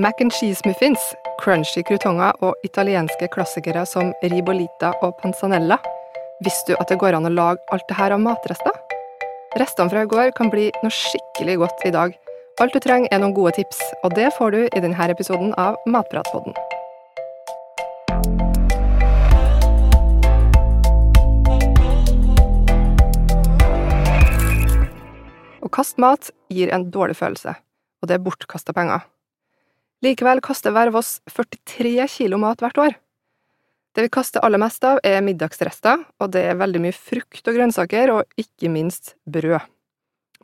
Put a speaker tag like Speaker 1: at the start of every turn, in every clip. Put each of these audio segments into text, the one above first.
Speaker 1: Mac and cheese muffins, crunchy krutonger og italienske klassikere som ribolita og panzanella. Visste du at det går an å lage alt det her av matrester? Restene fra i går kan bli noe skikkelig godt i dag. Alt du trenger er noen gode tips, og det får du i denne episoden av Matpratpodden. Å kaste mat gir en dårlig følelse, og det er bortkasta penger. Likevel kaster hver av oss 43 kilo mat hvert år. Det vi kaster aller mest av, er middagsrester, og det er veldig mye frukt og grønnsaker, og ikke minst brød.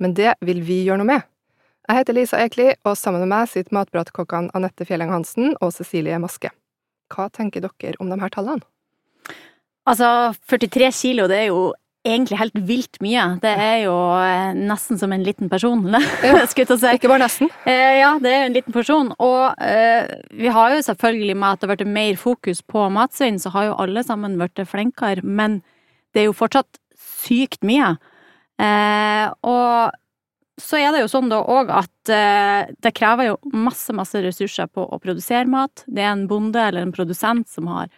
Speaker 1: Men det vil vi gjøre noe med. Jeg heter Lisa Ekli, og sammen med meg sitter matpratkokkene Anette Fjelleng Hansen og Cecilie Maske. Hva tenker dere om de her tallene?
Speaker 2: Altså, 43 kilo, det er jo egentlig helt vilt mye. Det er jo eh, nesten som en liten person,
Speaker 1: Ja,
Speaker 2: skulle jeg si.
Speaker 1: Ikke bare nesten.
Speaker 2: Eh, ja, det er jo en liten porsjon. Og eh, vi har jo selvfølgelig med at det har vært mer fokus på matsvinn, så har jo alle sammen blitt flinkere, men det er jo fortsatt sykt mye. Eh, og så er det jo sånn da òg at eh, det krever jo masse, masse ressurser på å produsere mat. Det er en bonde eller en produsent som har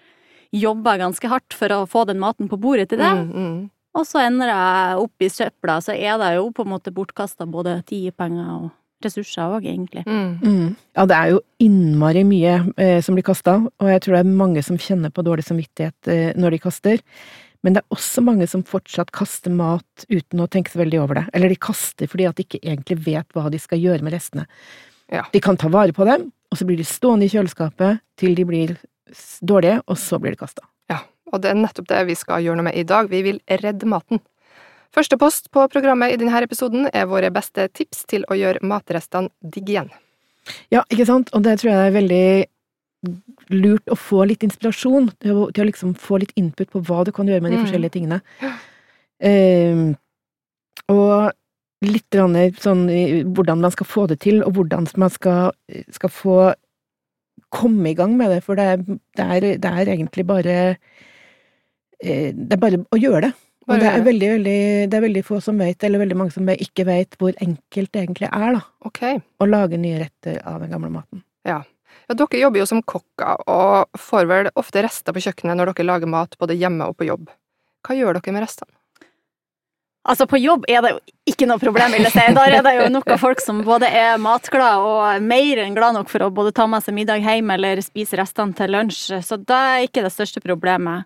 Speaker 2: jobba ganske hardt for å få den maten på bordet til det.
Speaker 1: Mm, mm.
Speaker 2: Og så ender det opp i søpla, så er det jo på en måte bortkasta både tid, penger og ressurser òg, egentlig.
Speaker 1: Mm.
Speaker 3: Mm. Ja, det er jo innmari mye eh, som blir kasta, og jeg tror det er mange som kjenner på dårlig samvittighet eh, når de kaster. Men det er også mange som fortsatt kaster mat uten å tenke så veldig over det. Eller de kaster fordi at de ikke egentlig vet hva de skal gjøre med restene.
Speaker 1: Ja.
Speaker 3: De kan ta vare på dem, og så blir de stående i kjøleskapet til de blir dårlige, og så blir de kasta.
Speaker 1: Og det er nettopp det vi skal gjøre noe med i dag. Vi vil redde maten. Første post på programmet i denne episoden er våre beste tips til å gjøre matrestene digg igjen.
Speaker 3: Ja, ikke sant? Og det tror jeg er veldig lurt å få litt inspirasjon til å, til å liksom få litt input på hva du kan gjøre med de
Speaker 1: Mm.
Speaker 3: forskjellige tingene. Um, og litt sånn hvordan man skal få det til, og hvordan man skal, skal få komme i gang med det, for det er, det er, det er egentlig bare Det er bare å gjøre det. Og det er veldig, veldig, det er veldig få som vet, eller veldig mange som ikke vet, hvor enkelt det egentlig er, da.
Speaker 1: okay.
Speaker 3: Å lage nye retter av den gamle maten.
Speaker 1: Ja, dere jobber jo som kokker, og får vel ofte rester på kjøkkenet når dere lager mat både hjemme og på jobb. Hva gjør dere med restene?
Speaker 2: Altså, på jobb er det jo ikke noe problem, vil jeg si. Der er det jo nok av folk som både er matglad og mer enn glad nok for å både ta med seg middag hjem eller spise restene til lunsj, så det er ikke det største problemet.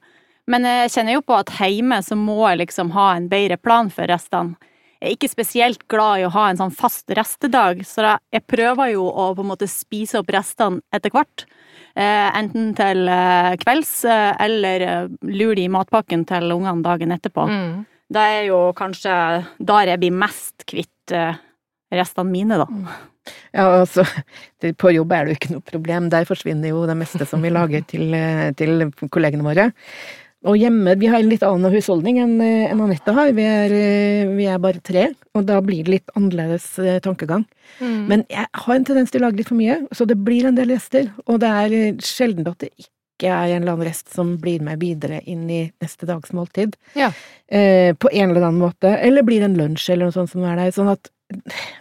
Speaker 2: Men jeg kjenner jo på at hjemme så må jeg liksom ha en bedre plan for restene. Jeg er ikke spesielt glad i å ha en sånn fast restedag, så jeg prøver jo å på en måte spise opp restene etter hvert. Eh, enten til eh, kvelds, eh, eller lure de i matpakken til ungene dagen etterpå.
Speaker 1: Mm.
Speaker 2: Det er jo kanskje der jeg blir mest kvitt restene mine, da.
Speaker 3: Ja, altså, på jobb er det jo ikke noe problem. Der forsvinner jo det meste som vi lager til, til kollegene våre. Og hjemme, vi har en litt annen husholdning enn eh, Anette har. Vi er, eh, vi er bare tre, og da blir det litt annerledes eh, tankegang.
Speaker 1: Mm.
Speaker 3: Men jeg har en tendens til å lage litt for mye, så det blir en del rester. Og det er sjelden at det ikke er en eller annen rest som blir med videre inn i neste dags måltid.
Speaker 1: Ja.
Speaker 3: Eh, på en eller annen måte. Eller blir det en lunsj eller noe sånt som er der. Sånn at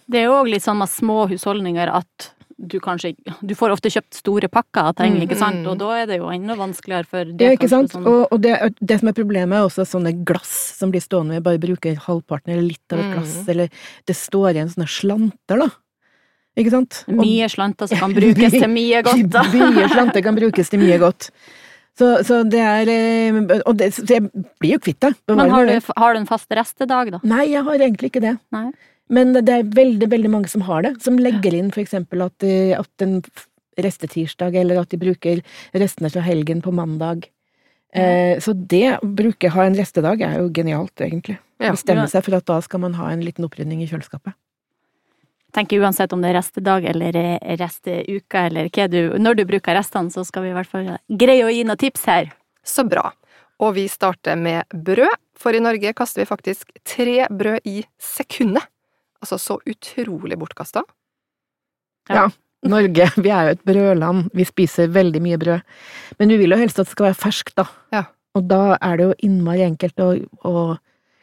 Speaker 2: Det er jo òg litt sånn med små husholdninger at du kanskje Du får ofte kjøpt store pakker av ting,
Speaker 1: Mm,
Speaker 2: ikke sant,
Speaker 1: mm.
Speaker 2: og da er det jo enda vanskeligere for det.
Speaker 3: Ja, ikke sant?
Speaker 2: sånn-
Speaker 3: Og, og det, det som er problemet, er også sånne glass som blir stående med bare bruker halvparten eller litt av et
Speaker 1: Mm.
Speaker 3: glass, eller det står igjen sånne slanter, da. Ikke sant? Og
Speaker 2: Mye slanter som kan brukes til mye godt, da.
Speaker 3: Mye slanter kan brukes til mye godt. Så, så det er eh, Og det, jeg blir jo kvitt det.
Speaker 2: Men har du, har du en fast restedag, da?
Speaker 3: Nei, jeg har egentlig ikke det.
Speaker 2: Nei.
Speaker 3: Men det er veldig, veldig mange som har det. Som legger inn for eksempel at, eh, at en restetirsdag, eller at de bruker restene fra helgen på mandag. Eh, så det å bruke ha en restedag er jo genialt, egentlig.
Speaker 1: Ja.
Speaker 3: Bestemme seg for at da skal man ha en liten opprydning i kjøleskapet.
Speaker 2: tenker uansett om det er restedag eller eh, resteuke eller hva du Når du bruker restene, så skal vi i hvert fall greie å gi noen tips her.
Speaker 1: Så bra. Og vi starter med brød, for i Norge kaster vi faktisk tre brød i sekundet. Altså så utrolig bortkasta.
Speaker 3: Ja. Norge, vi er jo et brødland. Vi spiser veldig mye brød. Men vi vil jo helst at det skal være ferskt, da.
Speaker 1: Ja.
Speaker 3: Og da er det jo innmari enkelt å, å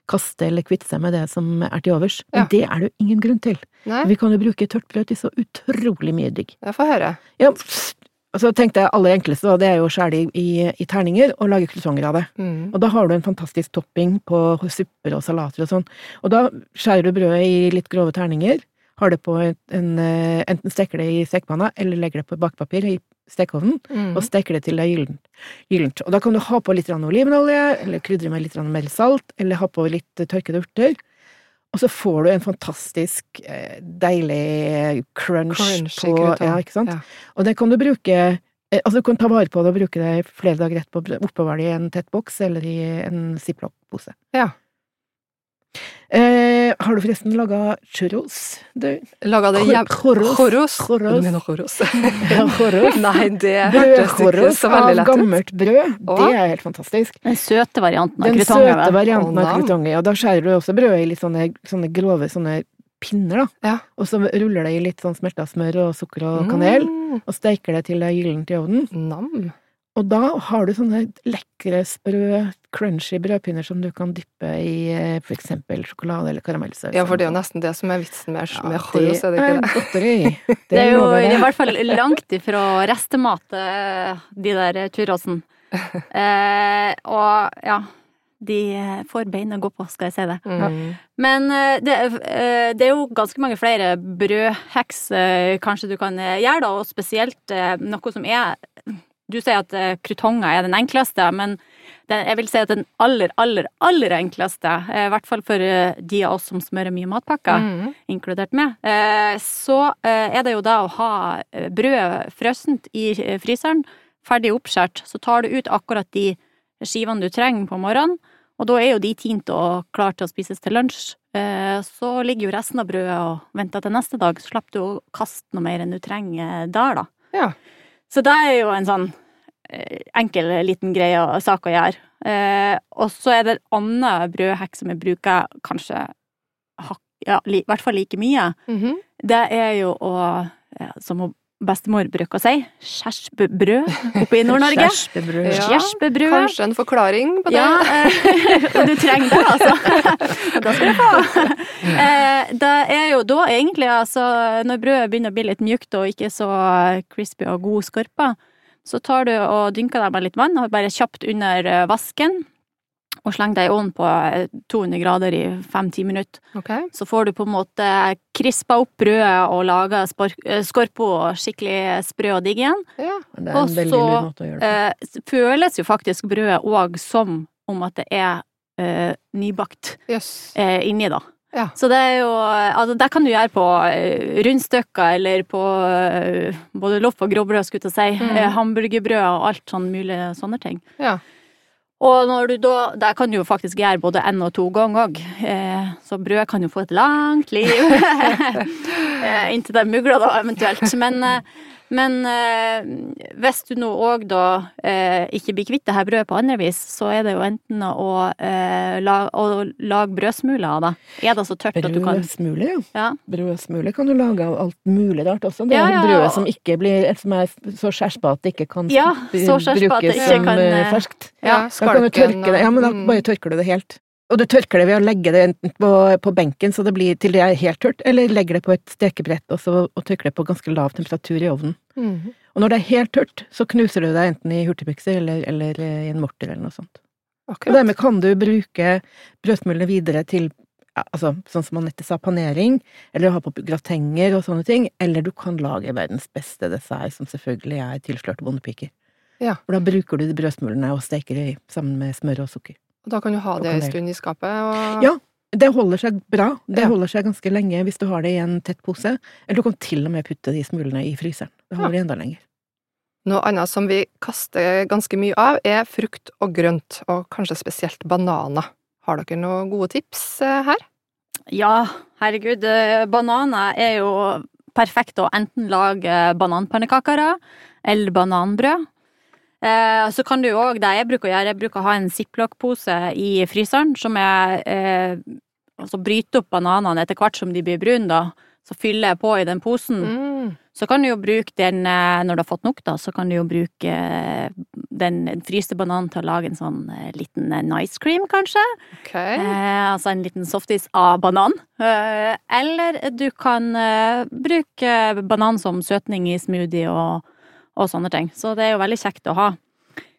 Speaker 3: kaste eller kvitte seg med det som er til overs. Men det er det jo ingen grunn til.
Speaker 1: Nei,
Speaker 3: Vi kan jo bruke tørt brød til så utrolig mye digg.
Speaker 1: jeg får høre.
Speaker 3: Ja, og så tenkte jeg aller enkleste, og det er jo å skjære det i, i, terninger og lage krutonger av det.
Speaker 1: Mm.
Speaker 3: Og da har du en fantastisk topping på supper og salater og sånn. Og da skjærer du brødet i litt grove terninger, har det på en, en eh, Enten steker det i stekepanna, eller legger det på bakepapir i stekeovnen,
Speaker 1: Mm.
Speaker 3: og steker det til det er gyllent. gyllent. Og da kan du ha på litt olivenolje, eller krydre med litt mer salt, eller ha på litt tørkede urter. Og så får du en fantastisk eh, deilig crunch,
Speaker 1: crunch
Speaker 3: på. Ja, ikke sant?
Speaker 1: Ja.
Speaker 3: Og det kan du bruke eh, Altså, du kan ta vare på det og bruke det flere dager etterpå. Oppbevare det i en tett boks eller i en ziplock-pose.
Speaker 1: Ja.
Speaker 3: Eh, har du forresten laga churros? Du?
Speaker 1: Laga det hjem... Mener choros?
Speaker 3: Ja, churros.
Speaker 1: Nei, det hørtes ikke så veldig lett ut.
Speaker 3: gammelt brød. Det er helt fantastisk.
Speaker 2: Den søte varianten av
Speaker 3: Den
Speaker 2: krutonger.
Speaker 3: søte varianten av krutonger. Og da skjærer du også brødet i litt sånne, sånne grove sånne pinner, da.
Speaker 1: Ja.
Speaker 3: Og så ruller det i litt sånn smelta smør og sukker og kanel,
Speaker 1: Mm.
Speaker 3: og steiker det til det er gyllent i ovnen.
Speaker 1: Nam.
Speaker 3: Og da har du sånne lekre, sprø, crunchy brødpinner som du kan dyppe i eh, for eksempel sjokolade eller karamellsaus.
Speaker 1: Ja, for det er jo nesten det som er vitsen med,
Speaker 3: Ja,
Speaker 1: det er det ikke det?
Speaker 3: godteri.
Speaker 2: Det er jo i hvert fall langt ifra restemat, eh, de der churrosen. Eh, og ja, de får bein å gå på, skal jeg si det.
Speaker 1: Mm.
Speaker 2: Men eh, det, det er jo ganske mange flere brødheks kanskje du kan gjøre, da, og spesielt noe som er Du sier at eh, krutonger er den enkleste, men den, jeg vil si at den aller, aller, aller enkleste, eh, i hvert fall for eh, de av oss som smører mye matpakker,
Speaker 1: Mm.
Speaker 2: inkludert meg, så er det jo da å ha brødet brød frøsent i fryseren, ferdig oppskåret. så tar du ut akkurat de skivene du trenger på morgenen, og da er jo de tint og klare til å spises til lunsj. Så ligger jo resten av brødet og venter til neste dag, så slipper du å kaste noe mer enn du trenger der, da.
Speaker 1: Ja.
Speaker 2: Så det er jo en sånn eh, enkel liten greie og sak å gjøre. Eh, og så er det en annen brødhekk som jeg bruker kanskje ja, i hvert fall like mye.
Speaker 1: Mhm.
Speaker 2: Det er jo å, ja, som hun bestemor bruker å si, skjersbrød oppe i Nord-Norge.
Speaker 3: Skjersbebrød.
Speaker 1: Ja, Kanskje en forklaring på det?
Speaker 2: Ja, eh, du trenger det, altså. Da skal du få. Eh, Det er jo da egentlig, altså, når brødet begynner å bli litt mjukt og ikke så crispy og god skorpa, så tar du og dynker deg med litt vann, og bare kjapt under eh, vasken, og slenger det i ovnen på eh, 200 grader i 5-10 minutter.
Speaker 1: Okay.
Speaker 2: Så får du på en måte krispa opp brødet og laga skorpa skikkelig sprø og digg igjen.
Speaker 1: Ja.
Speaker 3: Det er
Speaker 2: Og
Speaker 3: en veldig
Speaker 2: så,
Speaker 3: lur måte å gjøre det på.
Speaker 2: Eh, føles jo faktisk brødet òg som om at det er eh, nybakt
Speaker 1: yes.
Speaker 2: eh, inni, da.
Speaker 1: Ja.
Speaker 2: Så det er jo Altså, det kan du gjøre på eh, rundstykker eller på eh, både loff og grovbrød, skulle jeg til å si.
Speaker 1: Mm.
Speaker 2: Eh, hamburgerbrød og alt sånn mulig sånne ting.
Speaker 1: Ja.
Speaker 2: Og når du da Der kan du jo faktisk gjøre både én og to ganger òg. Eh, så brød kan jo få et langt liv. eh, inntil det mugler, da, eventuelt. Men, eh, men eh, hvis du nå òg da eh, ikke blir kvitt det her brødet på andre vis, så er det jo enten å, eh, la, å lage brødsmuler av det. Er det så tørt at du kan
Speaker 3: Brødsmuler, ja.
Speaker 2: Ja.
Speaker 3: Brødsmule kan du lage av alt mulig rart også. Det
Speaker 2: Ja,
Speaker 3: er
Speaker 2: ja,
Speaker 3: brødet som ikke blir Som er så skjerspa at det ikke kan
Speaker 2: Ja,
Speaker 3: brukes som
Speaker 2: kan,
Speaker 3: eh,
Speaker 2: eh,
Speaker 3: ferskt.
Speaker 1: Ja,
Speaker 3: Da kan du tørke det. Ja, men da
Speaker 1: mm.
Speaker 3: bare tørker du det helt. Og du tørker det ved å legge det enten på, på benken så det blir til det er helt tørt, eller legger det på et stekebrett og, så, og tørker det på ganske lav temperatur i ovnen.
Speaker 1: Mhm.
Speaker 3: Og når det er helt tørt, så knuser du det enten i hurtigbukse eller, eller eh, i en morter eller noe sånt. Og dermed kan du bruke brødsmulene videre til ja, altså, sånn som Anette sa, panering, eller ha på gratenger og sånne ting, eller du kan lage verdens beste dessert, som selvfølgelig er tilslørte bondepiker.
Speaker 1: Ja.
Speaker 3: For da bruker du de brødsmulene og steker de sammen med smør og sukker.
Speaker 1: Da kan du ha det en stund i skapet. Og...
Speaker 3: Ja. Det holder seg bra. Det
Speaker 1: Ja.
Speaker 3: holder seg ganske lenge hvis du har det i en tett pose. Eller du kan til og med putte de smulene i fryseren. Det holder enda lenger.
Speaker 1: Noe annet som vi kaster ganske mye av, er frukt og grønt, og kanskje spesielt bananer. Har dere noen gode tips eh, her?
Speaker 2: Ja, herregud. eh, Bananer er jo perfekt å enten lage bananpannekaker av, eller bananbrød. Eh, så kan du òg, det jeg bruker å gjøre, jeg bruker å ha en ziplock-pose i fryseren, som jeg eh, altså bryter opp bananene etter hvert som de blir brune, da. Så fyller jeg på i den posen.
Speaker 1: Mm.
Speaker 2: Så kan du jo bruke den, eh, når du har fått nok, da, så kan du jo bruke eh, den fryste bananen til å lage en sånn eh, liten nice cream, kanskje.
Speaker 1: Okay.
Speaker 2: Eh, altså en liten softis av banan. Eh, eller du kan bruke banan som søtning i smoothie og, og sånne ting. Så det er jo veldig kjekt å ha.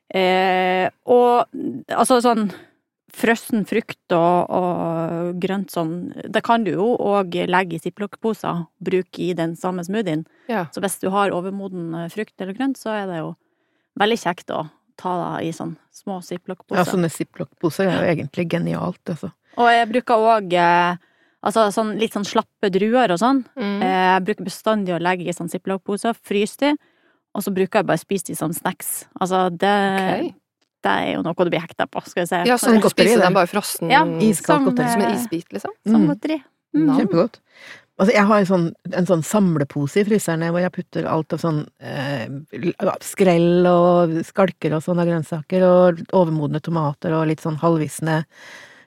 Speaker 2: Eh, og altså sånn frossen frukt og, og grønt sånn, det kan du jo òg legge i ziplock-poser, bruke i den samme smoothien.
Speaker 1: Ja.
Speaker 2: Så hvis du har overmoden eh, frukt eller grønt, så er det jo veldig kjekt å ta det i sånn små
Speaker 3: Ja,
Speaker 2: ziplock-poser.
Speaker 3: sånne ziplock-poser er jo egentlig genialt, altså.
Speaker 2: Og jeg bruker òg eh, altså sånn, litt sånn slappe druer og sånn.
Speaker 1: Mm.
Speaker 2: Eh, Jeg bruker bestandig å legge i sånn ziplock-poser, fryse de, og så bruker jeg bare å spise de som snacks. Altså, det,
Speaker 1: okay.
Speaker 2: det er jo noe du blir hekta på, skal vi si.
Speaker 1: Ja, så
Speaker 3: Sånn godteri, det.
Speaker 1: dem bare frossen
Speaker 2: Ja,
Speaker 3: Iskaldt
Speaker 2: som,
Speaker 3: godteri
Speaker 1: som en
Speaker 2: eh,
Speaker 1: isbit, liksom?
Speaker 2: Som
Speaker 3: Mm.
Speaker 2: godteri.
Speaker 1: Mm.
Speaker 3: Kjempegodt. Altså, jeg har en sånn, en sånn samlepose i fryseren hvor jeg putter alt av sånn eh, skrell og skalker og sånn av grønnsaker, og overmodne tomater og litt sånn halvvisne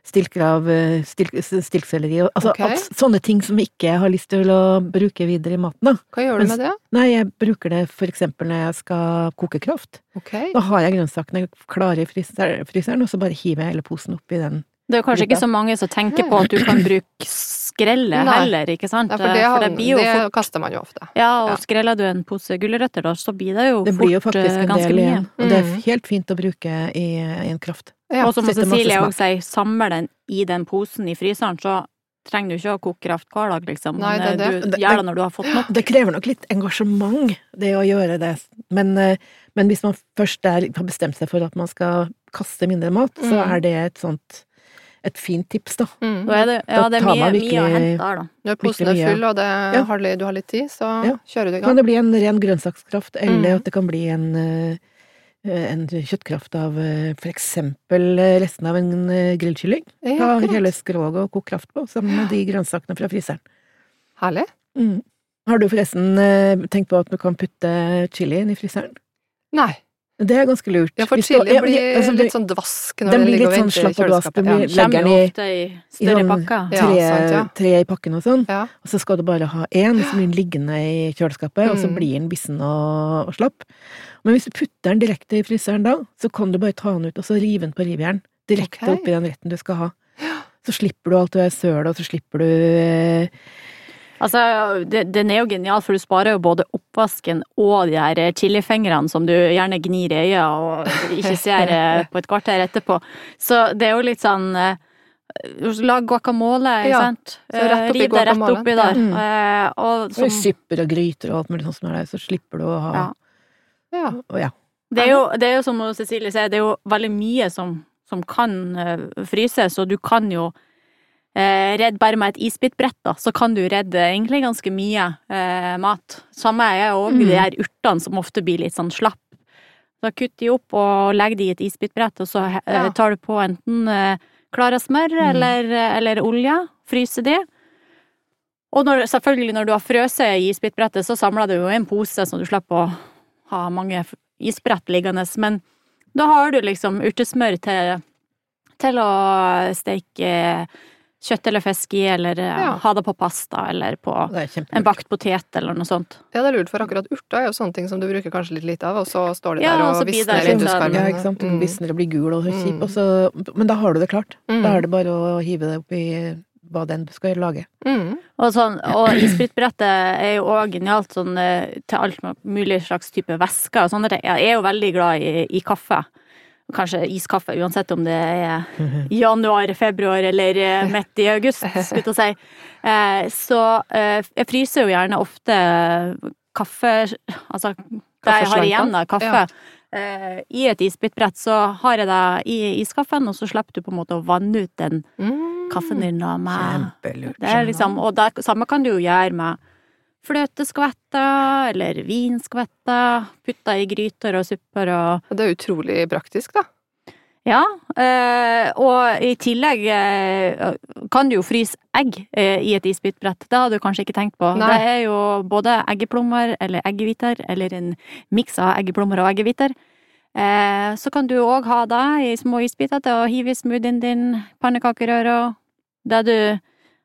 Speaker 3: stilker av eh, stilk, stilkselleri. og- Altså
Speaker 1: okay.
Speaker 3: at, sånne ting som ikke jeg har lyst til å bruke videre i maten, da.
Speaker 1: Hva gjør du med det?
Speaker 3: Nei, jeg bruker det for eksempel når jeg skal koke kraft.
Speaker 1: Okay.
Speaker 3: Da har jeg grønnsakene klare i fryser- fryseren, og så bare hiver jeg hele posen oppi den.
Speaker 2: Det er jo kanskje ikke så mange som tenker på at du kan bruke skrelle
Speaker 1: Nei.
Speaker 2: heller, ikke sant?
Speaker 1: Nei, for det, har, det,
Speaker 2: blir jo fort
Speaker 1: kaster man jo ofte.
Speaker 2: Ja, og
Speaker 1: Ja.
Speaker 2: skreller du en pose gulrøtter, da, så blir det jo
Speaker 3: Det blir jo
Speaker 2: fort
Speaker 3: faktisk
Speaker 2: eh,
Speaker 3: en
Speaker 2: ganske
Speaker 3: del
Speaker 2: mye.
Speaker 3: og det er
Speaker 1: Mm.
Speaker 3: helt fint å bruke i, i en kraft.
Speaker 1: Ja,
Speaker 2: og som Cecilie òg sier, samle den i den posen i fryseren, så trenger du ikke å koke kraft hver dag, liksom.
Speaker 1: Nei, det
Speaker 2: eh,
Speaker 1: det.
Speaker 2: Du gjør det når du har fått nok.
Speaker 3: Det krever nok litt engasjement, det å gjøre det, men, eh, men hvis man først er, har bestemt seg for at man skal kaste mindre mat, så
Speaker 1: Mm.
Speaker 3: er det et sånt et fint tips, da.
Speaker 1: Mm.
Speaker 2: Da er det, ja,
Speaker 3: Da
Speaker 2: det er
Speaker 3: tar
Speaker 2: mye,
Speaker 3: man
Speaker 2: mye å
Speaker 3: virkelig-
Speaker 2: hente der, da.
Speaker 1: Når posen er
Speaker 3: Virkelig
Speaker 1: full, og det
Speaker 3: Ja.
Speaker 1: har, du har litt tid, så
Speaker 3: Ja.
Speaker 1: kjører du i gang.
Speaker 3: Kan det bli en ren grønnsakskraft, eller
Speaker 1: Mm.
Speaker 3: at det kan bli en, eh, en kjøttkraft av eh, for eksempel eh, resten av en grillkylling.
Speaker 1: Ja,
Speaker 3: Ta hele skroget og kok kraft på, sammen med de grønnsakene fra fryseren.
Speaker 1: Herlig.
Speaker 3: Mm. Har du forresten tenkt på at du kan putte chili inn i fryseren?
Speaker 1: Nei.
Speaker 3: Det er ganske lurt.
Speaker 1: Ja, for
Speaker 3: du-
Speaker 1: chili
Speaker 3: ja,
Speaker 1: blir
Speaker 3: altså,
Speaker 1: litt sånn dvask når
Speaker 3: den
Speaker 1: den ligger og
Speaker 3: sånn
Speaker 1: venter i
Speaker 3: slapp og dvask, den
Speaker 2: Kommer
Speaker 3: legger den i-
Speaker 2: ofte i
Speaker 3: sånn.
Speaker 1: Ja,
Speaker 3: tre,
Speaker 1: sant, ja.
Speaker 3: tre i pakken og sånn.
Speaker 1: Ja.
Speaker 3: Og så skal du bare ha én som blir liggende i kjøleskapet, og så
Speaker 1: Mm.
Speaker 3: blir den bissen og, og slapp. Men hvis du putter den direkte i fryseren da, så kan du bare ta den ut og så rive den på rivjern. Direkte
Speaker 1: okay.
Speaker 3: oppi den retten du skal ha. Så slipper du alt det der sølet, og så slipper du eh,
Speaker 2: Altså, det, den er jo genial, for du sparer jo både oppvasken og de her chilifingrene som du gjerne gnir i øya og ikke ser eh, på et kvarter etterpå. Så det er jo litt sånn eh, Lag guacamole, ikke
Speaker 1: Ja,
Speaker 2: sant?
Speaker 1: så rett
Speaker 2: Eh,
Speaker 1: oppi
Speaker 2: Riv det rett oppi der.
Speaker 3: Mm.
Speaker 2: Eh, og
Speaker 3: så
Speaker 2: som,
Speaker 3: supper og gryter og alt mulig sånt som er der, så slipper du å ha
Speaker 2: Ja.
Speaker 1: Ja.
Speaker 3: og ja.
Speaker 2: det, er jo, det er jo som Cecilie sier, det er jo veldig mye som, som kan eh, fryses, og du kan jo eh, Redd bare med et isbitbrett, da, så kan du redde egentlig ganske mye eh, mat. Samme er òg
Speaker 3: Mm.
Speaker 2: de her urtene som ofte blir litt sånn slapp. Da kutter de opp og legger de i et isbitbrett, og så eh, tar du på enten eh, Klara smør
Speaker 3: Mm.
Speaker 2: eller, eller olje. Fryser de. Og når, selvfølgelig, når du har frøst i isbitbrettet, så samler du jo en pose, så du slipper å ha mange isbrett liggende. Men da har du liksom urtesmør til, til å steke kjøtt eller fisk i, eller eh,
Speaker 1: Ja.
Speaker 2: ha det på pasta, eller på en bakt potet, eller noe sånt.
Speaker 1: ja, det er lurt, for akkurat urter er jo sånne ting som du bruker kanskje litt lite av, og så står de
Speaker 2: Ja,
Speaker 1: der
Speaker 2: og
Speaker 1: og
Speaker 2: så blir det
Speaker 1: visner i vinduskarmen.
Speaker 3: Ja, ikke sant.
Speaker 1: Mm.
Speaker 3: visner og blir gul og kjip,
Speaker 1: Mm.
Speaker 3: og så Men da har du det klart.
Speaker 1: Mm.
Speaker 3: Da er det bare å hive det oppi hva den du skal lage.
Speaker 1: Mm.
Speaker 2: Og, sånn, og isbrytbrettet er jo òg genialt sånn, eh, til alt mulig slags type væsker og sånne ting. Jeg er jo veldig glad i, i kaffe. Kanskje iskaffe, uansett om det er januar, februar eller eh, midt i august, skulle jeg si. Eh, Så eh, jeg fryser jo gjerne ofte kaffe Altså det jeg har igjen av kaffe. I et isbitbrett så har jeg det i iskaffen, og så slipper du på en måte å vanne ut den
Speaker 1: Mm.
Speaker 2: kaffen din da med
Speaker 3: Kjempelurt.
Speaker 2: det er liksom, og det samme kan du jo gjøre med fløteskvetter eller vinskvetter, putta i gryter og supper og
Speaker 1: Det er utrolig praktisk, da.
Speaker 2: Ja, eh, og i tillegg eh, kan du jo fryse egg eh, i et isbitbrett. Det har du kanskje ikke tenkt på.
Speaker 1: Nei.
Speaker 2: Det er jo både eggeplommer eller eggehviter, eller en miks av eggeplommer og eggehviter. Eh, så kan du òg ha det i små isbiter til å hive i smoothien din, pannekakerøra, det du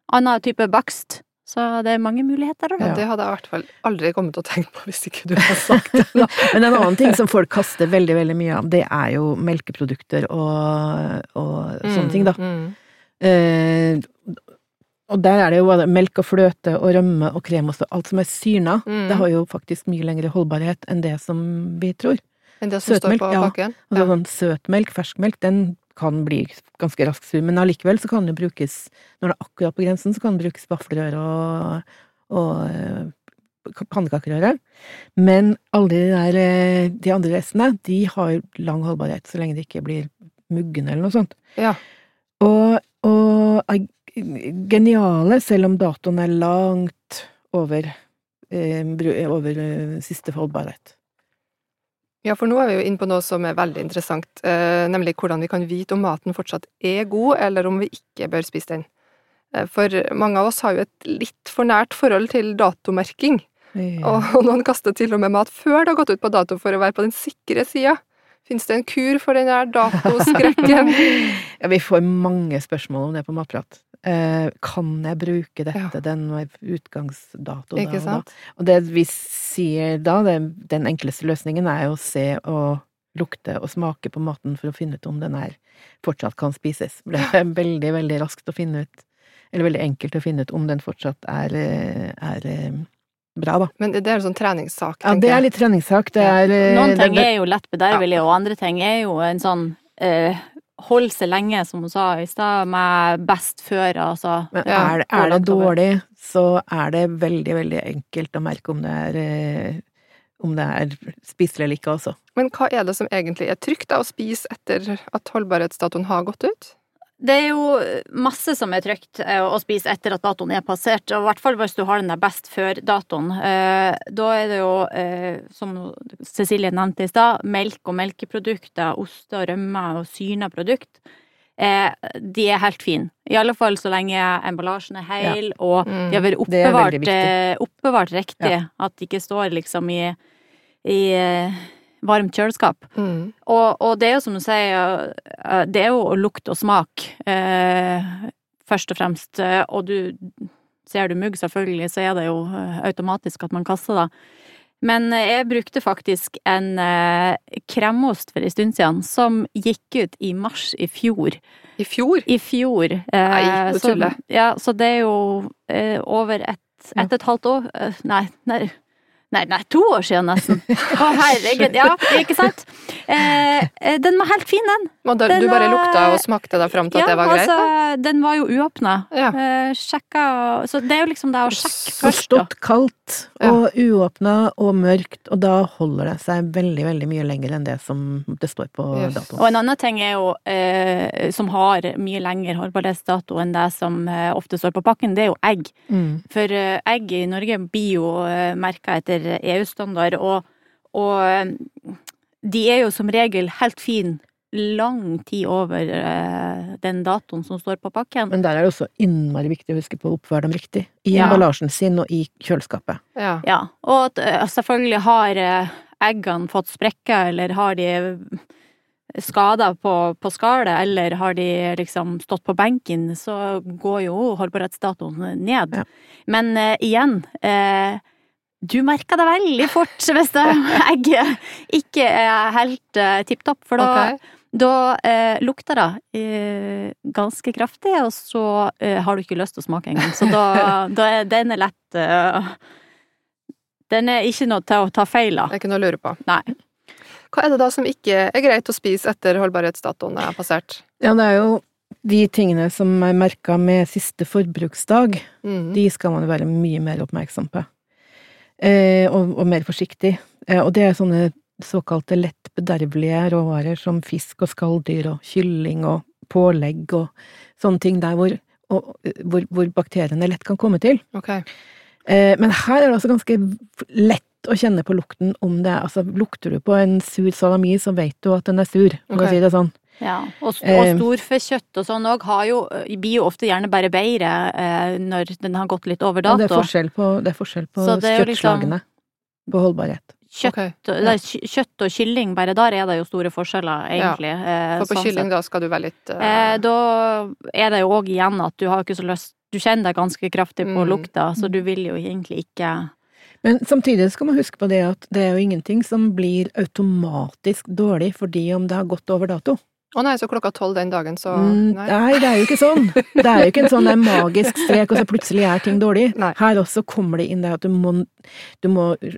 Speaker 2: Annen type bakst, Så det er mange muligheter. da.
Speaker 1: Ja, det hadde jeg i hvert fall aldri kommet til å tenke på hvis ikke du hadde sagt det.
Speaker 3: Men en annen ting som folk kaster veldig, veldig mye av, det er jo melkeprodukter og, og sånne ting, da.
Speaker 1: Mm.
Speaker 3: Eh, og der er det jo både melk og fløte og rømme og krem og så alt som er syrna.
Speaker 1: Mm.
Speaker 3: Det har jo faktisk mye lengre holdbarhet enn det som vi tror.
Speaker 1: Enn det som står på
Speaker 3: bakken?
Speaker 1: ja.
Speaker 3: Altså
Speaker 1: Ja.
Speaker 3: sånn søtmelk, ferskmelk, den kan bli ganske raskt sur, men allikevel så kan det brukes, når det er akkurat på grensen, så kan det brukes vaffelrøre og, og eh, pannekakerøre. Men alle de der, eh, de andre restene, de har lang holdbarhet, så lenge det ikke blir muggen eller noe sånt.
Speaker 1: Ja.
Speaker 3: Og, og er geniale, selv om datoen er langt over, eh, over eh, siste holdbarhet.
Speaker 1: Ja, for nå er vi jo inne på noe som er veldig interessant, eh, nemlig hvordan vi kan vite om maten fortsatt er god, eller om vi ikke bør spise den. Eh, For mange av oss har jo et litt for nært forhold til datomerking, og og noen kaster til og med mat før det har gått ut på dato for å være på den sikre sida. Fins det en kur for den der datoskrekken?
Speaker 3: Ja, vi får mange spørsmål om det på Matprat. Eh, kan jeg bruke dette,
Speaker 1: Ja.
Speaker 3: den utgangsdatoen utgangsdato da
Speaker 1: Ikke
Speaker 3: og da?
Speaker 1: sant?
Speaker 3: Og det vi sier da, det, den enkleste løsningen er jo å se og lukte og smake på maten for å finne ut om den her fortsatt kan spises. Det er veldig, veldig raskt å finne ut, eller veldig enkelt å finne ut om den fortsatt er, er eh, bra, da.
Speaker 1: Men det er en sånn treningssak,
Speaker 3: Ja, det er litt treningssak. Det er eh,
Speaker 2: Noen ting
Speaker 3: det-
Speaker 2: er jo lett bedervelig, og andre ting er jo en sånn eh, Hold seg lenge, som hun sa i stad, med best før, altså.
Speaker 3: Men er, det- er det dårlig, så er det veldig, veldig enkelt å merke om det er eh, om det er spiselig eller ikke, altså.
Speaker 1: Men hva er det som egentlig er trygt da, å spise etter at holdbarhetsdatoen har gått ut?
Speaker 2: Det er jo masse som er trygt eh, å spise etter at datoen er passert, og i hvert fall hvis du har den der best før-datoen. Eh, Da er det jo, eh, som Cecilie nevnte i stad, melk og melkeprodukter, oster og rømme og syrna produkt. De er helt fine. I alle fall så lenge emballasjen er hel, og
Speaker 1: Mm.
Speaker 2: de har vært oppbevart, oppbevart riktig.
Speaker 3: Ja.
Speaker 2: At de ikke står liksom i, i varmt kjøleskap.
Speaker 1: Mm.
Speaker 2: Og, og det er jo som du sier, eh, det er jo lukt og smak, eh, først og fremst. Eh, Og du ser du mugg, selvfølgelig, så er det jo eh, automatisk at man kaster det. Men eh, jeg brukte faktisk en eh, kremost for en stund siden, som gikk ut i mars i fjor.
Speaker 1: I fjor?
Speaker 2: I fjor. eh,
Speaker 1: Nei, du tuller.
Speaker 2: Ja, så det er jo eh, over ett ett og et halvt år eh, Nei, nei, nei, nei to år siden nesten. Å, herregud. Ja, ikke sant? Eh, eh, den var helt fin, den.
Speaker 1: Da,
Speaker 2: Den
Speaker 1: du bare
Speaker 2: var,
Speaker 1: lukta og smakte deg fram til at
Speaker 2: Ja,
Speaker 1: det var greit? da?
Speaker 2: altså, den var jo uåpna.
Speaker 1: Ja.
Speaker 2: Eh, sjekka Så det er jo liksom det å sjekke først.
Speaker 3: Forstått kaldt og uåpna og mørkt, og da holder det seg veldig, veldig mye lenger enn det som det står på
Speaker 1: Yes.
Speaker 3: datoen.
Speaker 2: Og en annen ting er jo, eh, som har mye lengre holdbarhetsdato enn det som eh, ofte står på pakken, det er jo egg.
Speaker 3: Mm.
Speaker 2: For eh, egg i Norge blir jo eh, merka etter EU-standard, og, og eh, de er jo som regel helt fin lang tid over eh, den datoen som står på pakken.
Speaker 3: Men der er det også innmari viktig å huske på å oppføre dem riktig. I
Speaker 2: Ja.
Speaker 3: emballasjen sin og i kjøleskapet.
Speaker 1: Ja.
Speaker 2: Ja, og at eh, selvfølgelig har eh, eggene fått sprekker, eller har de skader på, på skallet, eller har de liksom stått på benken, så går jo holdbarhetsdatoen ned.
Speaker 3: Ja.
Speaker 2: Men eh, igjen, eh, du merker det veldig fort hvis det egget ikke er helt uh, tipp topp, for da,
Speaker 1: Ok.
Speaker 2: Da eh, lukter det eh, ganske kraftig, og så eh, har du ikke lyst til å smake engang. Så da, da er den er lett eh, Den er ikke noe til å ta feil av.
Speaker 1: Det er ikke noe å lure på.
Speaker 2: Nei.
Speaker 1: Hva er det da som ikke er greit å spise etter holdbarhetsdatoen er passert?
Speaker 3: Ja, det er jo de tingene som er merka med siste forbruksdag,
Speaker 1: Mm.
Speaker 3: de skal man jo være mye mer oppmerksom på. Eh, og, og mer forsiktig. Eh, og det er sånne såkalte lett bedervelige råvarer som fisk og skalldyr og kylling og pålegg og sånne ting der hvor, og, hvor, hvor bakteriene lett kan komme til.
Speaker 1: Okay.
Speaker 3: Eh, men her er det også ganske lett å kjenne på lukten om det er Altså, lukter du på en sur salami, så vet du at den er sur, for
Speaker 1: okay.
Speaker 3: å si det sånn.
Speaker 2: Ja, og, st-
Speaker 3: Eh.
Speaker 2: og storfekjøtt og sånn òg har jo blir jo ofte gjerne bare bedre eh, når den har gått litt over
Speaker 3: Og det er forskjell på, det er forskjell på
Speaker 2: Så det er jo liksom-
Speaker 3: på holdbarhet.
Speaker 2: Kjøtt, okay. er kjøtt og kylling, bare der er det jo store forskjeller, egentlig. Ja.
Speaker 1: For på
Speaker 2: sånn
Speaker 1: kylling
Speaker 2: sett.
Speaker 1: da skal du være litt
Speaker 2: uh... da er det jo òg igjen at du har ikke så lyst du kjenner deg ganske kraftig på
Speaker 1: Mm.
Speaker 2: lukta, så du vil jo egentlig ikke
Speaker 3: Men samtidig skal man huske på det at det er jo ingenting som blir automatisk dårlig fordi om det har gått over dato.
Speaker 1: Å nei, så klokka tolv den dagen, så
Speaker 3: Mm,
Speaker 1: Nei.
Speaker 3: Nei, det er jo ikke sånn. Det er jo ikke en sånn magisk strek, og så plutselig er ting dårlig.
Speaker 1: Nei.
Speaker 3: Her også kommer det inn det at du må, du må eh,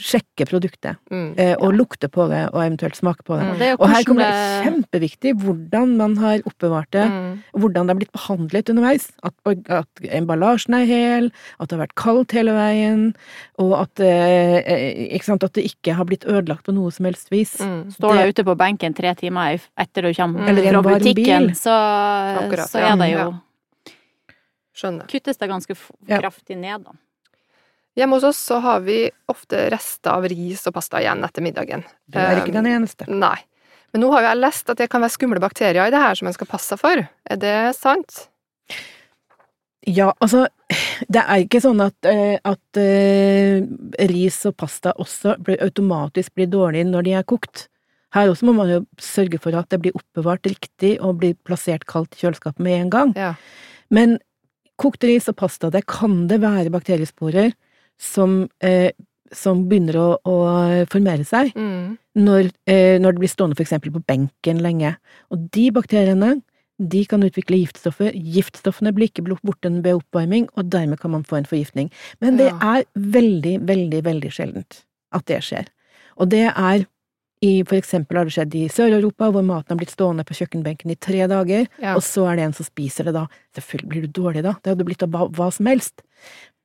Speaker 3: sjekke produktet,
Speaker 1: Mm.
Speaker 3: ja. og lukte på det, og eventuelt smake på det.
Speaker 1: Mm.
Speaker 2: Og det er
Speaker 3: Og her kommer det kjempeviktig hvordan man har oppbevart det,
Speaker 1: Mm.
Speaker 3: hvordan det har blitt behandlet underveis. At, at emballasjen er hel, at det har vært kaldt hele veien, og at, eh, eh, ikke sant, at det ikke har blitt ødelagt på noe som helst vis.
Speaker 1: Mm.
Speaker 2: Står du ute på benken tre timer etter du kommer
Speaker 1: Eller
Speaker 2: fra butikken, så,
Speaker 1: Akkurat,
Speaker 2: så er det
Speaker 1: ja.
Speaker 2: jo
Speaker 1: Skjønner.
Speaker 2: Kuttes det ganske f-
Speaker 3: Ja.
Speaker 2: kraftig ned, da.
Speaker 1: Hjemme hos oss så har vi ofte rester av ris og pasta igjen etter middagen.
Speaker 3: Du er ikke den eneste.
Speaker 1: Nei. Men nå har jeg lest at det kan være skumle bakterier i det her som en skal passe seg for. Er det sant?
Speaker 3: Ja, altså, det er ikke sånn at, eh, at uh, ris og pasta også blir, automatisk blir dårlig når de er kokt. Her også må man jo sørge for at det blir oppbevart riktig og blir plassert kaldt i kjøleskapet med en gang.
Speaker 1: Ja.
Speaker 3: Men kokt ris og pasta, det kan det være bakteriesporer som, eh, som begynner å, å formere seg
Speaker 1: Mm.
Speaker 3: når, eh, når det blir stående eksempel på benken lenge. Og de bakteriene, de kan utvikle giftstoffer. Giftstoffene blir ikke borte ved oppvarming, og dermed kan man få en forgiftning. Men det
Speaker 1: Ja.
Speaker 3: er veldig, veldig, veldig sjeldent at det skjer. Og det er i for eksempel har det skjedd i Sør-Europa, hvor maten har blitt stående på kjøkkenbenken i tre dager,
Speaker 1: Ja.
Speaker 3: og så er det en som spiser det da. Selvfølgelig blir du dårlig da, det hadde blitt av hva som helst.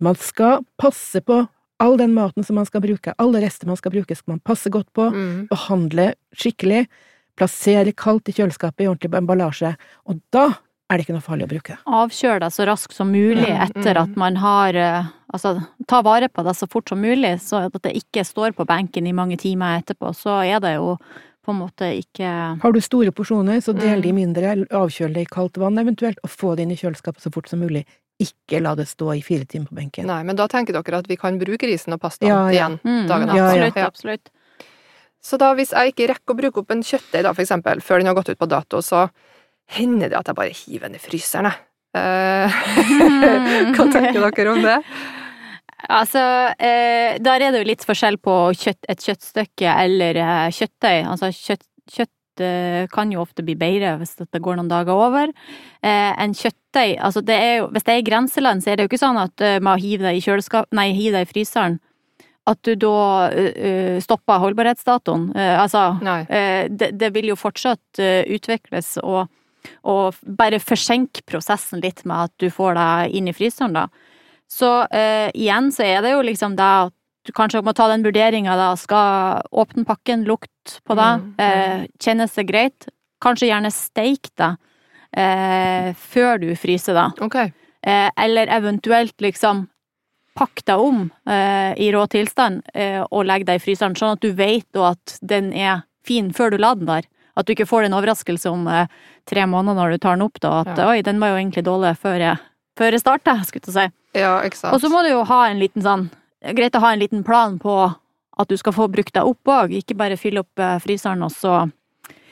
Speaker 3: Man skal passe på all den maten som man skal bruke, alle rester man skal bruke, skal man passe godt på,
Speaker 1: Mm.
Speaker 3: behandle skikkelig, plassere kaldt i kjøleskapet i ordentlig emballasje, og da er det ikke noe farlig å bruke det.
Speaker 2: Avkjør deg så raskt som mulig
Speaker 1: Mm,
Speaker 2: etter
Speaker 1: mm.
Speaker 2: at man har eh, Altså, ta vare på det så fort som mulig, så at det ikke står på benken i mange timer etterpå. Så er det jo på en måte ikke
Speaker 3: Har du store porsjoner, så del
Speaker 1: Mm.
Speaker 3: de mindre, eller avkjøl det i kaldt vann eventuelt, og få det inn i kjøleskapet så fort som mulig. Ikke la det stå i fire timer på benken.
Speaker 1: Nei, men da tenker dere at vi kan bruke risen og pastaen
Speaker 3: Ja, ja.
Speaker 1: igjen.
Speaker 2: mm,
Speaker 1: Dagen
Speaker 3: etter. Ja, ja.
Speaker 2: Absolutt, absolutt.
Speaker 1: Så da hvis jeg ikke rekker å bruke opp en kjøttdeig, da, for eksempel, før den har gått ut på dato, så hender det at jeg bare hiver den i fryseren, jeg. Eh, Hva tenker dere om det?
Speaker 2: Altså, eh, der er det jo litt forskjell på kjøtt, et kjøttstykke eller eh, kjøttdeig. Altså, kjøtt, kjøtt eh, kan jo ofte bli bedre hvis det går noen dager over. Eh, en kjøttdeig, altså det jo, hvis det er i grenseland, så er det jo ikke sånn at eh, med å hive det i kjøleskap, nei, hive det i fryseren, at du da stopper holdbarhetsdatoen. Altså. Eh, det, det vil jo fortsatt utvikles og, og bare forsenke prosessen litt med at du får det inn i fryseren, da. Så igjen så er det jo liksom det at du kanskje må ta den vurderinga da, skal åpne pakken, lukt på det,
Speaker 1: Mm,
Speaker 2: eh, kjennes det greit? Kanskje gjerne steik det eh, før du fryser det.
Speaker 1: Ok.
Speaker 2: Eh, eller eventuelt liksom pakk deg om eh, i rå tilstand eh, og legg deg i fryseren, sånn at du vet at den er fin før du la den der. At du ikke får en overraskelse om eh, tre måneder når du tar den opp, da, at
Speaker 1: Ja.
Speaker 2: oi, den var jo egentlig dårlig før jeg, før jeg starta, skulle jeg si.
Speaker 1: Ja.
Speaker 2: Og så må du jo ha en liten sånn Greit å ha en liten plan på at du skal få brukt deg opp òg, ikke bare fylle opp eh, fryseren og så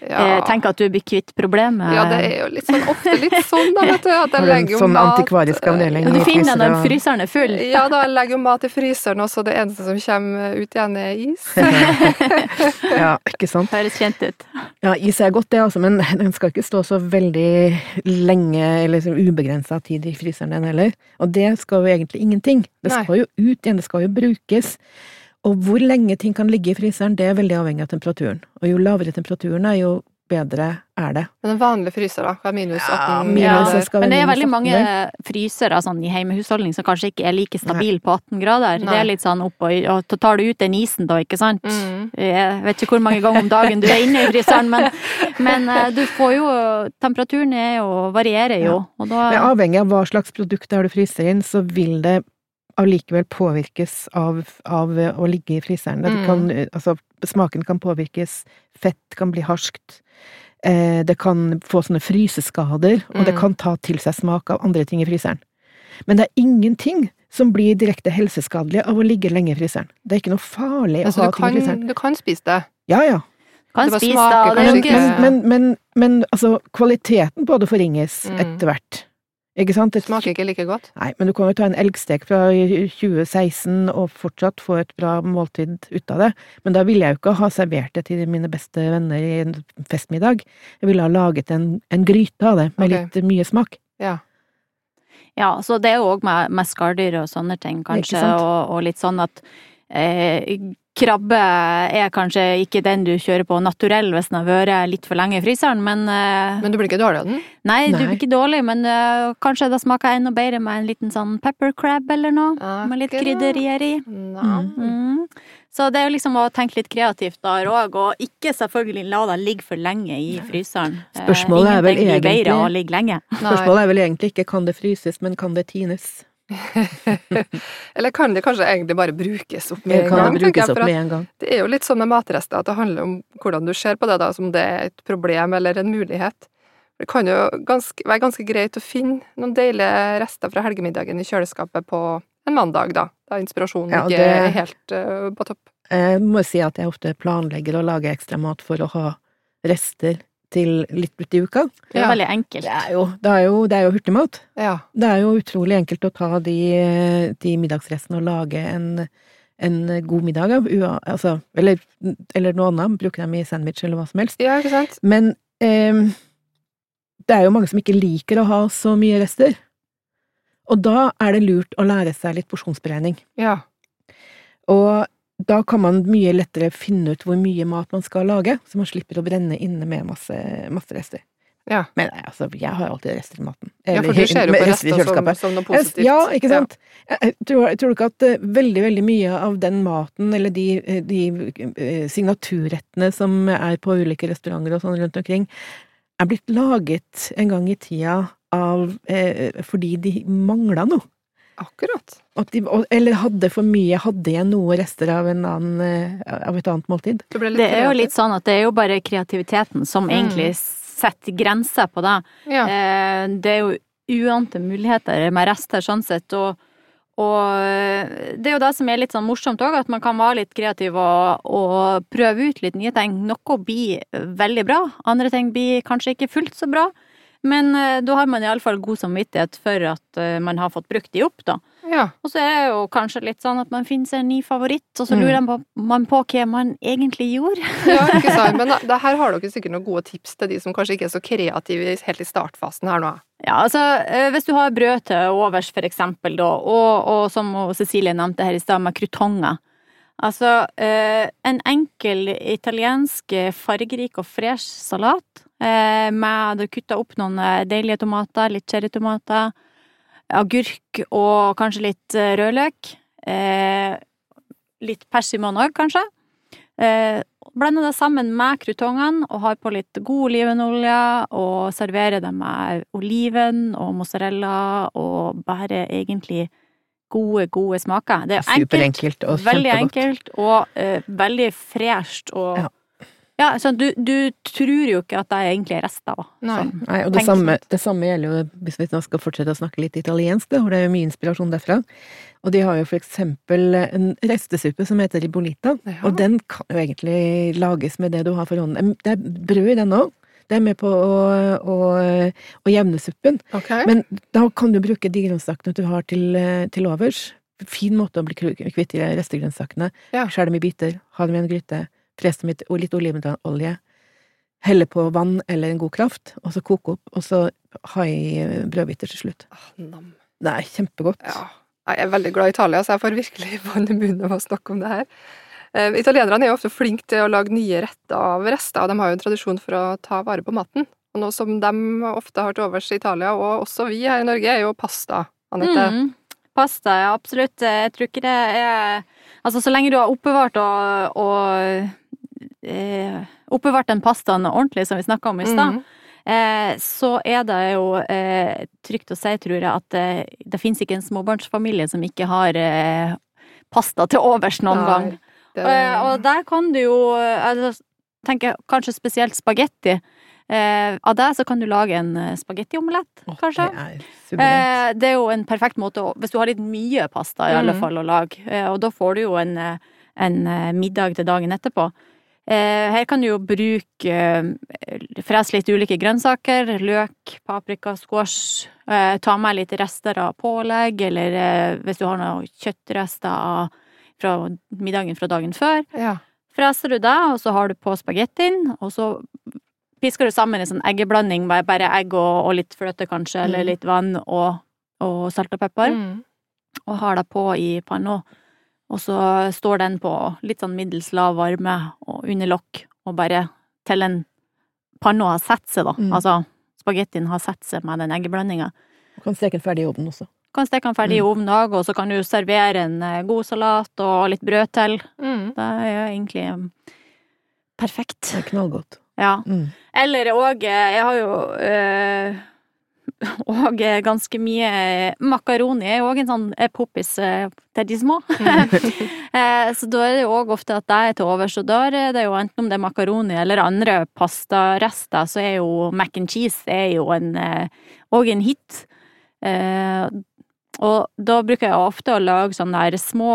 Speaker 1: ja.
Speaker 2: tenker at du blir kvitt problemet.
Speaker 1: Ja, det er jo litt sånn, ofte litt sånn, da, vet du. At jeg legger jo
Speaker 3: sånn
Speaker 1: mat
Speaker 3: antikvarisk avdeling?
Speaker 2: Du
Speaker 3: i
Speaker 2: finner den når
Speaker 3: og-
Speaker 2: fryseren er full.
Speaker 1: Ja da, jeg legger jo mat i fryseren, og så det eneste som kommer ut igjen, er is.
Speaker 3: Ja, ikke sant?
Speaker 2: Høres kjent ut.
Speaker 3: Ja, is er godt det, altså, men den skal ikke stå så veldig lenge, eller liksom ubegrensa tid i fryseren den heller. Og det skal jo egentlig ingenting. Det skal jo ut igjen, det skal jo brukes. Og hvor lenge ting kan ligge i fryseren, det er veldig avhengig av temperaturen. Og jo lavere temperaturen er, jo bedre er det.
Speaker 1: Men en vanlig fryser, da? Hva er minus 18?
Speaker 3: Ja, minus
Speaker 1: ja.
Speaker 3: skal
Speaker 2: men det er veldig mange frysere sånn, i heimehusholdning som kanskje ikke er like stabile på 18 grader. Det er litt sånn opp og, og så tar du ut den isen da, ikke sant?
Speaker 1: Mm.
Speaker 2: Jeg vet ikke hvor mange ganger om dagen du er inne i fryseren, men, men eh, du får jo Temperaturen er jo, varierer jo, og da
Speaker 3: Men avhengig av hva slags produkt er du fryser inn, så vil det allikevel påvirkes av, av å ligge i fryseren.
Speaker 1: Mm.
Speaker 3: kan, altså, smaken kan påvirkes, fett kan bli harskt, eh, det kan få sånne fryseskader, og det
Speaker 1: Mm.
Speaker 3: kan ta til seg smak av andre ting i fryseren. Men det er ingenting som blir direkte helseskadelig av å ligge lenge i fryseren. Det er ikke noe farlig å
Speaker 1: Altså,
Speaker 3: ha
Speaker 1: du,
Speaker 3: ting i
Speaker 1: kan,
Speaker 3: fryseren.
Speaker 1: du kan spise det.
Speaker 3: Ja, ja.
Speaker 2: kan
Speaker 1: det
Speaker 2: spise
Speaker 1: smaker
Speaker 2: det, er ikke-
Speaker 3: Men, men, men, men altså, kvaliteten på det forringes
Speaker 1: Mm.
Speaker 3: etter hvert. Ikke sant? Et,
Speaker 1: Smaker ikke like godt.
Speaker 3: Nei, men du kan jo ta en elgstek fra 2016 og fortsatt få et bra måltid ut av det. Men da ville jeg jo ikke ha servert det til mine beste venner i en festmiddag. Jeg ville ha laget en, en gryte av det, med
Speaker 1: okay.
Speaker 3: litt mye smak.
Speaker 1: Ja.
Speaker 2: Ja, så det er jo òg med, med skalldyr og sånne ting, kanskje, og, og litt sånn at eh, krabbe er kanskje ikke den du kjører på naturell hvis den har vært litt for lenge i fryseren, men, eh,
Speaker 1: Men du blir ikke dårlig av den?
Speaker 2: Nei, du blir ikke dårlig, men uh, kanskje det smaker enda bedre med en liten sånn pepper crab eller noe, med litt krydderier i.
Speaker 1: Mm,
Speaker 2: Mm. Så det er jo liksom å tenke litt kreativt der òg, og ikke selvfølgelig la det ligge for lenge i fryseren. Eh,
Speaker 3: Spørsmålet er vel egentlig-. Spørsmålet er vel egentlig ikke kan det fryses, men kan det tines?
Speaker 1: Eller kan det kanskje egentlig bare brukes opp med en gang?
Speaker 3: det
Speaker 1: jeg,
Speaker 3: med en gang?
Speaker 1: Det er jo litt sånn med matrester at det handler om hvordan du ser på det, da, som det er et problem eller en mulighet. Det kan jo ganske, være ganske greit å finne noen deilige rester fra helgemiddagen i kjøleskapet på en mandag, da. Da inspirasjonen
Speaker 3: Ja, det,
Speaker 1: ikke er helt uh, på topp.
Speaker 3: Jeg må si at jeg ofte planlegger å lage ekstra mat for å ha rester til litt uti uka.
Speaker 2: Det er
Speaker 1: Ja.
Speaker 2: veldig enkelt.
Speaker 3: Det er jo, det er jo, det er jo hurtigmat.
Speaker 1: Ja.
Speaker 3: Det er jo utrolig enkelt å ta de, de middagsrestene og lage en, en god middag av, altså, eller, eller noe annet, bruke dem i sandwich eller hva som helst.
Speaker 1: ja, ikke sant?
Speaker 3: Men eh, det er jo mange som ikke liker å ha så mye rester. Og da er det lurt å lære seg litt porsjonsberegning.
Speaker 1: Ja.
Speaker 3: Og da kan man mye lettere finne ut hvor mye mat man skal lage, så man slipper å brenne inne med masse, masse rester.
Speaker 1: Ja.
Speaker 3: Men altså, jeg har alltid rester i maten.
Speaker 1: ja, for du ser jo på
Speaker 3: rester
Speaker 1: som, som noe positivt.
Speaker 3: Ja, ikke sant? Jeg, jeg, tror, jeg tror ikke at uh, veldig, veldig mye av den maten, eller de, eh, de uh, signaturrettene som er på ulike restauranter og sånn rundt omkring, er blitt laget en gang i tida av eh, fordi de mangla noe.
Speaker 1: Akkurat.
Speaker 3: At de, eller hadde for mye, hadde jeg noe rester av, en annen, eh, av et annet måltid.
Speaker 1: Du
Speaker 2: Det er jo litt sånn at det er jo bare kreativiteten som
Speaker 1: Mm.
Speaker 2: egentlig setter grenser på det.
Speaker 1: Ja.
Speaker 2: Eh, Det er jo uante muligheter med rester sånn sett, og, og eh, det er jo det som er litt sånn morsomt òg, at man kan være litt kreativ og, og prøve ut litt nye ting. Noe blir veldig bra, andre ting blir kanskje ikke fullt så bra. Men eh, da har man iallfall god samvittighet for at eh, man har fått brukt de opp, da.
Speaker 1: ja.
Speaker 2: Og så er det jo kanskje litt sånn at man finner seg en ny favoritt, og så
Speaker 3: Mm.
Speaker 2: lurer man på, man på hva man egentlig gjorde.
Speaker 1: Ja, ikke sant. Men da, her har dere sikkert noen gode tips til de som kanskje ikke er så kreative helt i startfasen her nå.
Speaker 2: Ja, altså, eh, hvis du har brød til overs, for eksempel, da, og, og som Cecilie nevnte her i stad, med krutonger. Altså, en enkel italiensk fargerik og fresh salat, eh, med du kutta opp noen eh, deilige tomater, litt cherrytomater, agurk og kanskje litt eh, rødløk, eh, litt persimon òg, kanskje. Eh, blande det sammen med krutongene og har på litt god olivenolje og serverer det med oliven og mozzarella og bare egentlig gode, gode smaker. Det er enkelt,
Speaker 3: Superenkelt og
Speaker 2: veldig enkelt og eh, veldig fresht og
Speaker 3: Ja.
Speaker 2: Ja. så du, du tror jo ikke at det egentlig er rester. da.
Speaker 1: Nei.
Speaker 2: Sånn.
Speaker 3: Nei, og det samme,
Speaker 2: sånn.
Speaker 3: det samme gjelder jo hvis vi nå skal fortsette å snakke litt italiensk, da, hvor det er jo mye inspirasjon derfra. Og de har jo for eksempel en restesuppe som heter ribolita,
Speaker 1: Ja.
Speaker 3: og den kan jo egentlig lages med det du har for hånden. Det er brød i den òg. Det er med på å, å, å jevne suppen.
Speaker 1: Okay.
Speaker 3: Men da kan du bruke de grønnsakene du har til, til overs. Fin måte å bli kvitt de restegrønnsakene.
Speaker 1: Ja.
Speaker 3: Skjær dem i biter, ha dem i en gryte, fres dem i t- og litt olivenolje. Helle på vann eller en god kraft, og så koke opp, og så ha i brødbiter til slutt.
Speaker 1: Ah, nam.
Speaker 3: Det er kjempegodt.
Speaker 1: Ja. Jeg er veldig glad i Italia, så jeg får virkelig vann i munnen av å snakke om det her. Eh, italienerne er jo ofte flinke til å lage nye retter av rester, og de har jo en tradisjon for å ta vare på maten. Og noe som de ofte har til overs i Italia, og også vi her i Norge, er jo pasta. Anette.
Speaker 2: Mm. Pasta, ja absolutt. Jeg tror ikke det er Altså, så lenge du har oppbevart og, og eh, Oppbevart den pastaen ordentlig, som vi snakka om i stad,
Speaker 1: mm.
Speaker 2: eh, så er det jo eh, trygt å si, tror jeg, at eh, det fins ikke en småbarnsfamilie som ikke har eh, pasta til overs noen
Speaker 1: Nei,
Speaker 2: gang.
Speaker 1: det-
Speaker 2: Eh, og der kan du jo altså, tenker kanskje spesielt spagetti. Eh, av det så kan du lage en eh, spagettiomelett,
Speaker 3: oh,
Speaker 2: kanskje.
Speaker 3: Det er.
Speaker 2: Eh, det er jo en perfekt måte å Hvis du har litt mye pasta, i alle
Speaker 1: Mhm.
Speaker 2: fall, å lage, eh, og da får du jo en, en middag til dagen etterpå. Eh, her kan du jo bruke eh, Frese litt ulike grønnsaker. Løk, paprika, squash. Eh, ta med litt rester av pålegg, eller hvis du har noen kjøttrester fra middagen fra dagen før.
Speaker 1: Ja.
Speaker 2: Freser du det, og så har du på spagettien, og så pisker du sammen en sånn eggeblanding med bare egg og, og litt fløte, kanskje, eller
Speaker 3: Mm.
Speaker 2: litt vann og, og salt og pepper,
Speaker 1: Mm.
Speaker 2: og har det på i panna. Og så står den på litt sånn middels lav varme og under lokk, og bare til en panna har satt seg, da.
Speaker 3: Mm.
Speaker 2: Altså spagettien har satt seg med den eggeblandinga.
Speaker 3: Du kan steke den ferdig i ovnen også.
Speaker 2: Kan steke den ferdig i
Speaker 3: Mm.
Speaker 2: ovnen òg, og så kan du servere en eh, god salat og litt brød til.
Speaker 1: Mm.
Speaker 2: Det er egentlig mm, perfekt.
Speaker 3: Det er knallgodt.
Speaker 2: Ja.
Speaker 3: Mm.
Speaker 2: Eller òg Jeg har jo øh, og ganske mye makaroni er jo òg en sånn eh, poppis eh, til de små. Eh, Så da er det jo òg ofte at det er til overs, og da er det jo enten om det er makaroni eller andre pastarester, så er jo mac and cheese er jo en òg en hit. Eh, Og da bruker jeg ofte å lage sånne der små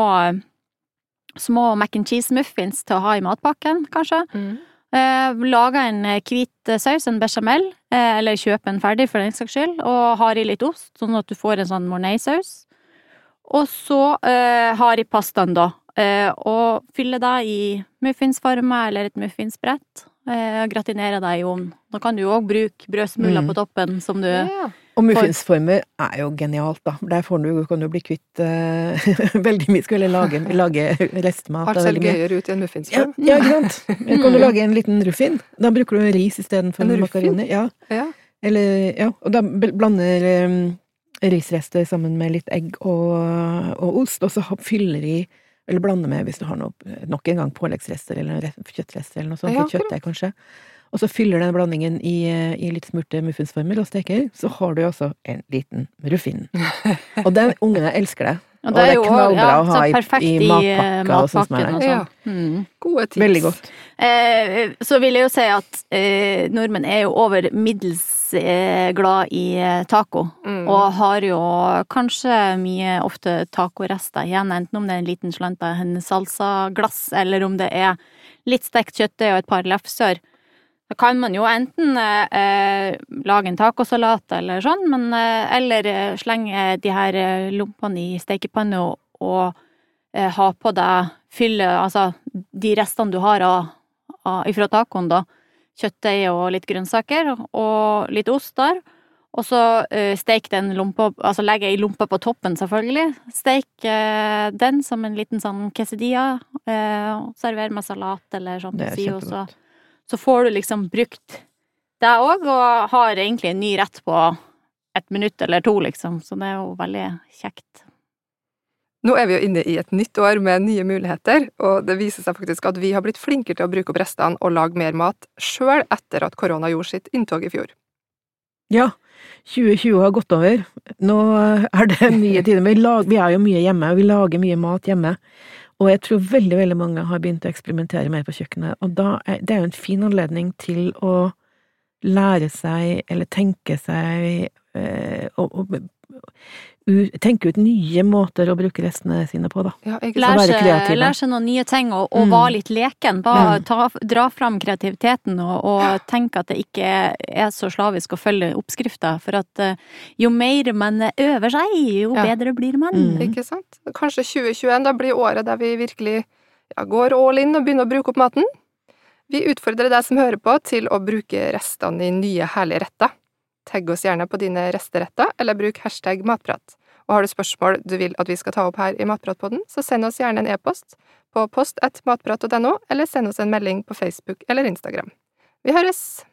Speaker 2: små mac and cheese muffins til å ha i matpakken, kanskje.
Speaker 1: Mm.
Speaker 2: Eh, lager en eh, hvit eh, saus, en bechamel, eller kjøper en ferdig for den saks skyld, og har i litt ost, sånn at du får en sånn mornay-saus. Og så eh, har i pastaen, da, eh, og fyller det i muffinsformer eller et muffinsbrett. Eh, gratinerer det i ovnen. Da kan du jo òg bruke brødsmuler
Speaker 3: Mm.
Speaker 2: på toppen, som du
Speaker 1: Ja.
Speaker 3: Og muffinsformer er jo genialt, da. Der får du, kan du bli kvitt uh, veldig mye. Skulle lage, lage restmat.
Speaker 1: Alt ser gøyere ut i en muffinsform.
Speaker 3: ja, ikke sant. Kan du lage en liten ruffin? Da bruker du ris istedenfor makaroni. Ja.
Speaker 1: Ja.
Speaker 3: Eller, ja. Og da blander um, risrester sammen med litt egg og, og ost, og så fyller i eller blander med hvis du har noe, nok en gang påleggsrester eller kjøttrester eller noe sånt.
Speaker 1: Ja,
Speaker 3: kjøttdeig, kanskje. Og så fyller den blandingen i, eh, i litt smurte muffinsformer og steker. Så har du altså en liten ruffin. Og den ungene elsker det. Og det er
Speaker 2: jo også-
Speaker 3: knallbra å ha
Speaker 2: så
Speaker 3: i-
Speaker 2: perfekt
Speaker 3: i
Speaker 2: eh,
Speaker 3: og sånt som er
Speaker 1: det.
Speaker 2: sånn. Mm.
Speaker 1: Gode tips.
Speaker 3: Veldig godt.
Speaker 2: Eh, så vil jeg jo si at eh, nordmenn er jo over middels eh, glad i eh, taco.
Speaker 1: Mm.
Speaker 2: Og har jo kanskje mye ofte tacorester igjen, enten om det er en liten slant av en salsaglass, eller om det er litt stekt kjøttdeig og et par lefser. Da kan man jo enten eh, lage en tacosalat eller sånn, men eh, eller eh, slenge de her eh, lompene i stekepanna og, og eh, ha på deg fylle Altså de restene du har av, av ifra tacoen, da. Kjøttdeig og litt grønnsaker, og litt ost der. Og så uh, steik den lompa Altså legge ei lompe på toppen, selvfølgelig. Steik eh, den som en liten sånn quesadilla. eh, og server med salat eller sånn
Speaker 3: Det er kjempegodt.
Speaker 2: Så får du liksom brukt det òg, og har egentlig en ny rett på et minutt eller to, liksom. Så det er jo veldig kjekt.
Speaker 1: Nå er vi jo inne i et nytt år med nye muligheter, og det viser seg faktisk at vi har blitt flinkere til å bruke opp restene og lage mer mat sjøl etter at korona gjorde sitt inntog i fjor.
Speaker 3: Ja, 2020 har gått over. Nå er det nye tider. Vi, lag, vi er jo mye hjemme, og vi lager mye mat hjemme. Og jeg tror veldig, veldig mange har begynt å eksperimentere mer på kjøkkenet. Og er, det er jo en fin anledning til å lære seg, eller tenke seg eh, og, og, Tenke ut nye måter å bruke restene sine på, da.
Speaker 1: Ja, ikke?
Speaker 2: Lær seg, lær seg noen nye ting, og, og
Speaker 3: Mm.
Speaker 2: være litt leken. Bare
Speaker 3: Mm.
Speaker 2: ta, dra fram kreativiteten, og, og tenk at det ikke er så slavisk å følge oppskrifter. For at uh, jo mer man øver seg, jo
Speaker 1: Ja.
Speaker 2: bedre blir man.
Speaker 3: Mm.
Speaker 1: Ikke sant? Kanskje 2021 da blir året der vi virkelig ja, går all in og begynner å bruke opp maten? Vi utfordrer deg som hører på til å bruke restene i nye, herlige retter. Tagg oss gjerne på dine resteretter, eller bruk hashtag matprat. Og har du spørsmål du vil at vi skal ta opp her i Matpratpodden, så send oss gjerne en e-post på post.matprat.no, eller send oss en melding på Facebook eller Instagram. Vi høres!